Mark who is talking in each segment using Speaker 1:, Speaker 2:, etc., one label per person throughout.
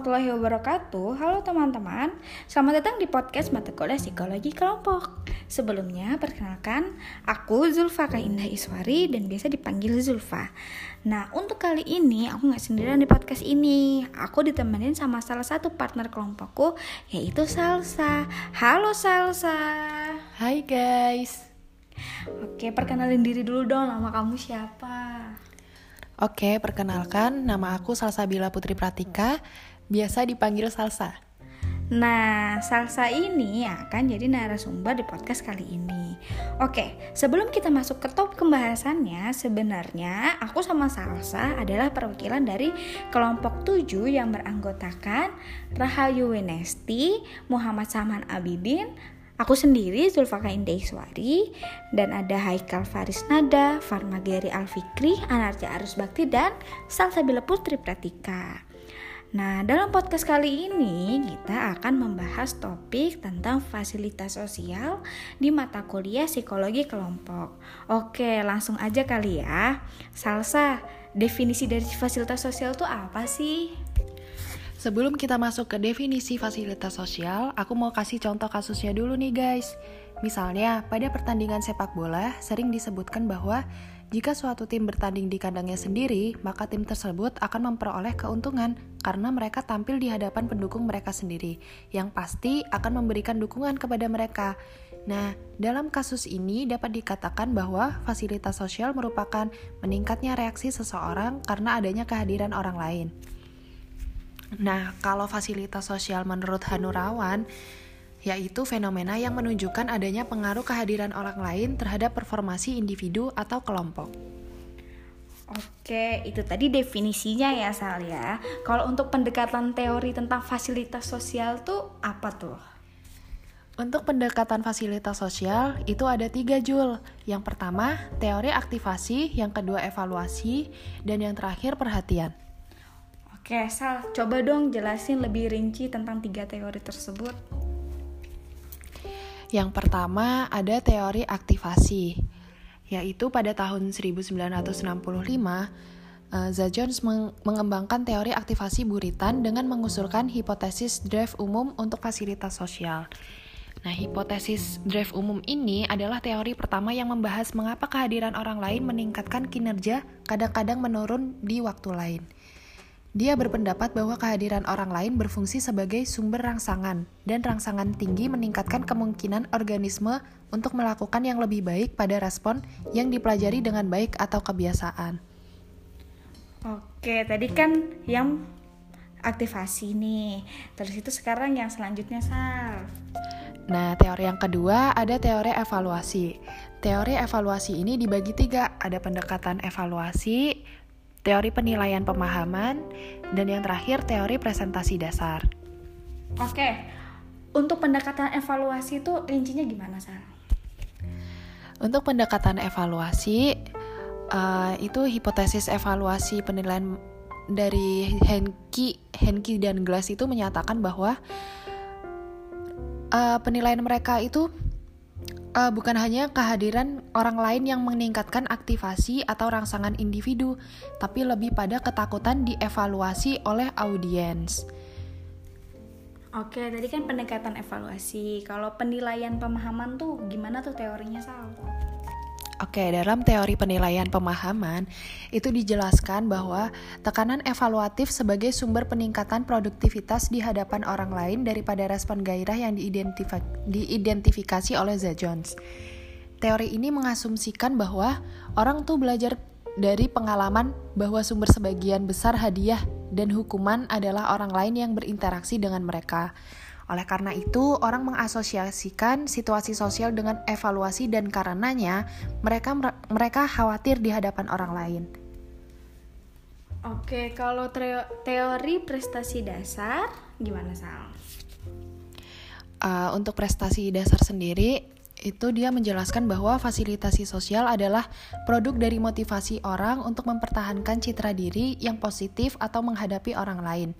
Speaker 1: warahmatullahi wabarakatuh. Halo teman-teman, selamat datang di podcast mata kuliah psikologi kelompok. Sebelumnya, perkenalkan, aku Zulfa Kaindah Iswari dan biasa dipanggil Zulfa. Nah, untuk kali ini aku nggak sendirian di podcast ini. Aku ditemenin sama salah satu partner kelompokku, yaitu Salsa. Halo Salsa.
Speaker 2: Hai guys.
Speaker 1: Oke, perkenalin diri dulu dong, nama kamu siapa?
Speaker 2: Oke, perkenalkan, nama aku Salsabila Putri Pratika, biasa dipanggil Salsa.
Speaker 1: Nah, Salsa ini akan jadi narasumber di podcast kali ini. Oke, sebelum kita masuk ke top pembahasannya, sebenarnya aku sama Salsa adalah perwakilan dari kelompok 7 yang beranggotakan Rahayu Wenesti, Muhammad Saman Abidin, Aku sendiri Zulfaka Indaiswari dan ada Haikal Faris Nada, Farmageri Alfikri, Anarja Arus Bakti dan Salsabila Putri Pratika. Nah, dalam podcast kali ini kita akan membahas topik tentang fasilitas sosial di mata kuliah psikologi kelompok. Oke, langsung aja kali ya. Salsa, definisi dari fasilitas sosial itu apa sih?
Speaker 2: Sebelum kita masuk ke definisi fasilitas sosial, aku mau kasih contoh kasusnya dulu nih guys. Misalnya, pada pertandingan sepak bola sering disebutkan bahwa jika suatu tim bertanding di kandangnya sendiri, maka tim tersebut akan memperoleh keuntungan karena mereka tampil di hadapan pendukung mereka sendiri, yang pasti akan memberikan dukungan kepada mereka. Nah, dalam kasus ini dapat dikatakan bahwa fasilitas sosial merupakan meningkatnya reaksi seseorang karena adanya kehadiran orang lain. Nah, kalau fasilitas sosial menurut Hanurawan, yaitu fenomena yang menunjukkan adanya pengaruh kehadiran orang lain terhadap performasi individu atau kelompok.
Speaker 1: Oke, itu tadi definisinya ya Sal ya. Kalau untuk pendekatan teori tentang fasilitas sosial tuh apa tuh?
Speaker 2: Untuk pendekatan fasilitas sosial itu ada tiga jul. Yang pertama teori aktivasi, yang kedua evaluasi, dan yang terakhir perhatian.
Speaker 1: Oke, Sal, coba dong jelasin lebih rinci tentang tiga teori tersebut.
Speaker 2: Yang pertama ada teori aktivasi, yaitu pada tahun 1965 uh, Jones meng mengembangkan teori aktivasi buritan dengan mengusulkan hipotesis drive umum untuk fasilitas sosial. Nah, hipotesis drive umum ini adalah teori pertama yang membahas mengapa kehadiran orang lain meningkatkan kinerja kadang-kadang menurun di waktu lain. Dia berpendapat bahwa kehadiran orang lain berfungsi sebagai sumber rangsangan, dan rangsangan tinggi meningkatkan kemungkinan organisme untuk melakukan yang lebih baik pada respon yang dipelajari dengan baik atau kebiasaan.
Speaker 1: Oke, tadi kan yang aktivasi nih. Terus itu sekarang yang selanjutnya, Sal.
Speaker 2: Nah, teori yang kedua ada teori evaluasi. Teori evaluasi ini dibagi tiga, ada pendekatan evaluasi, teori penilaian pemahaman, dan yang terakhir teori presentasi dasar.
Speaker 1: Oke, untuk pendekatan evaluasi itu rincinya gimana, Sal?
Speaker 2: Untuk pendekatan evaluasi, uh, itu hipotesis evaluasi penilaian dari Henki, Henki dan Glass itu menyatakan bahwa uh, penilaian mereka itu uh, bukan hanya kehadiran orang lain yang meningkatkan aktivasi atau rangsangan individu, tapi lebih pada ketakutan dievaluasi oleh audiens.
Speaker 1: Oke, tadi kan pendekatan evaluasi. Kalau penilaian pemahaman tuh gimana tuh teorinya, Sal?
Speaker 2: Oke, dalam teori penilaian pemahaman itu dijelaskan bahwa tekanan evaluatif sebagai sumber peningkatan produktivitas di hadapan orang lain daripada respon gairah yang diidentifikasi oleh Z. Jones. Teori ini mengasumsikan bahwa orang tuh belajar dari pengalaman bahwa sumber sebagian besar hadiah dan hukuman adalah orang lain yang berinteraksi dengan mereka. Oleh karena itu, orang mengasosiasikan situasi sosial dengan evaluasi dan karenanya mereka mereka khawatir di hadapan orang lain.
Speaker 1: Oke, kalau teori prestasi dasar gimana Sal?
Speaker 2: Uh, untuk prestasi dasar sendiri itu dia menjelaskan bahwa fasilitasi sosial adalah produk dari motivasi orang untuk mempertahankan citra diri yang positif atau menghadapi orang lain.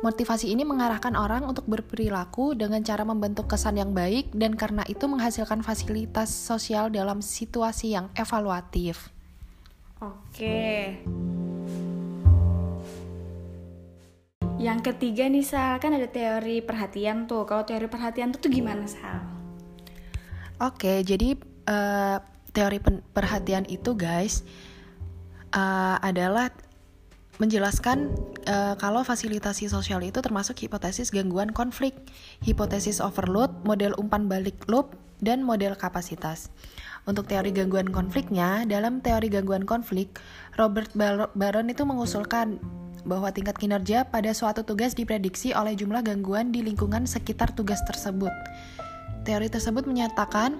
Speaker 2: Motivasi ini mengarahkan orang untuk berperilaku dengan cara membentuk kesan yang baik dan karena itu menghasilkan fasilitas sosial dalam situasi yang evaluatif.
Speaker 1: Oke. Yang ketiga nih Sal, kan ada teori perhatian tuh. Kalau teori perhatian tuh, tuh gimana Sal?
Speaker 2: Oke, jadi uh, teori perhatian itu guys uh, adalah menjelaskan uh, kalau fasilitasi sosial itu termasuk hipotesis gangguan konflik, hipotesis overload, model umpan balik loop, dan model kapasitas. Untuk teori gangguan konfliknya, dalam teori gangguan konflik, Robert Baron itu mengusulkan bahwa tingkat kinerja pada suatu tugas diprediksi oleh jumlah gangguan di lingkungan sekitar tugas tersebut. Teori tersebut menyatakan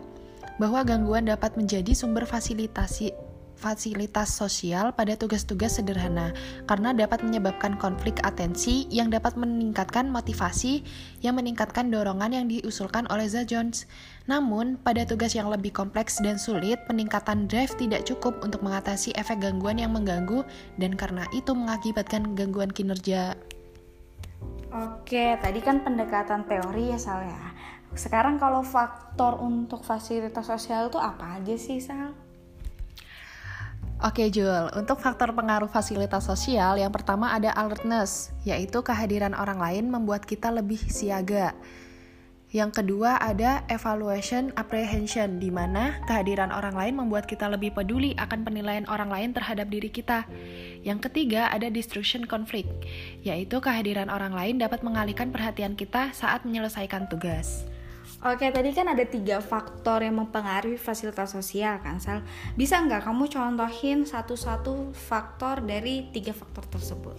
Speaker 2: bahwa gangguan dapat menjadi sumber fasilitasi fasilitas sosial pada tugas-tugas sederhana karena dapat menyebabkan konflik atensi yang dapat meningkatkan motivasi yang meningkatkan dorongan yang diusulkan oleh Za Jones. Namun, pada tugas yang lebih kompleks dan sulit, peningkatan drive tidak cukup untuk mengatasi efek gangguan yang mengganggu dan karena itu mengakibatkan gangguan kinerja.
Speaker 1: Oke, tadi kan pendekatan teori ya Sal ya. Sekarang kalau faktor untuk fasilitas sosial itu apa aja sih Sal?
Speaker 2: Oke Jul, untuk faktor pengaruh fasilitas sosial yang pertama ada alertness, yaitu kehadiran orang lain membuat kita lebih siaga. Yang kedua ada evaluation apprehension, di mana kehadiran orang lain membuat kita lebih peduli akan penilaian orang lain terhadap diri kita. Yang ketiga ada destruction conflict, yaitu kehadiran orang lain dapat mengalihkan perhatian kita saat menyelesaikan tugas.
Speaker 1: Oke, tadi kan ada tiga faktor yang mempengaruhi fasilitas sosial kan, Sal. Bisa nggak kamu contohin satu-satu faktor dari tiga faktor tersebut?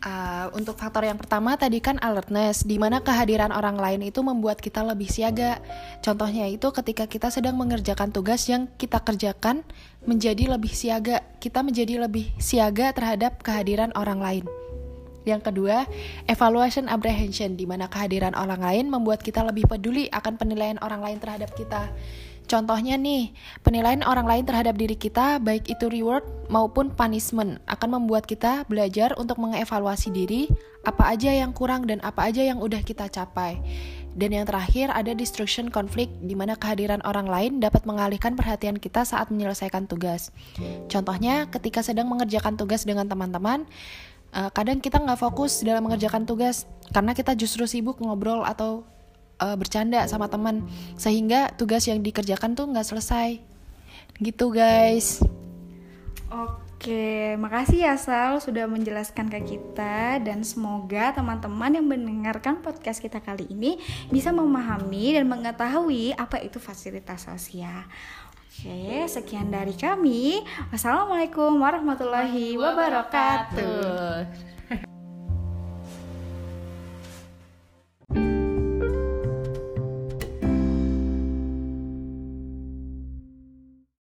Speaker 2: Uh, untuk faktor yang pertama tadi kan alertness, di mana kehadiran orang lain itu membuat kita lebih siaga. Contohnya itu ketika kita sedang mengerjakan tugas yang kita kerjakan menjadi lebih siaga, kita menjadi lebih siaga terhadap kehadiran orang lain. Yang kedua, evaluation apprehension, di mana kehadiran orang lain membuat kita lebih peduli akan penilaian orang lain terhadap kita. Contohnya nih, penilaian orang lain terhadap diri kita, baik itu reward maupun punishment, akan membuat kita belajar untuk mengevaluasi diri, apa aja yang kurang dan apa aja yang udah kita capai. Dan yang terakhir ada destruction conflict, di mana kehadiran orang lain dapat mengalihkan perhatian kita saat menyelesaikan tugas. Contohnya, ketika sedang mengerjakan tugas dengan teman-teman, uh, kadang kita nggak fokus dalam mengerjakan tugas karena kita justru sibuk ngobrol atau uh, bercanda sama teman. Sehingga tugas yang dikerjakan tuh nggak selesai. Gitu guys.
Speaker 1: Oke, makasih ya Sal sudah menjelaskan ke kita. Dan semoga teman-teman yang mendengarkan podcast kita kali ini bisa memahami dan mengetahui apa itu fasilitas sosial. Oke, sekian dari kami. Wassalamualaikum warahmatullahi wabarakatuh.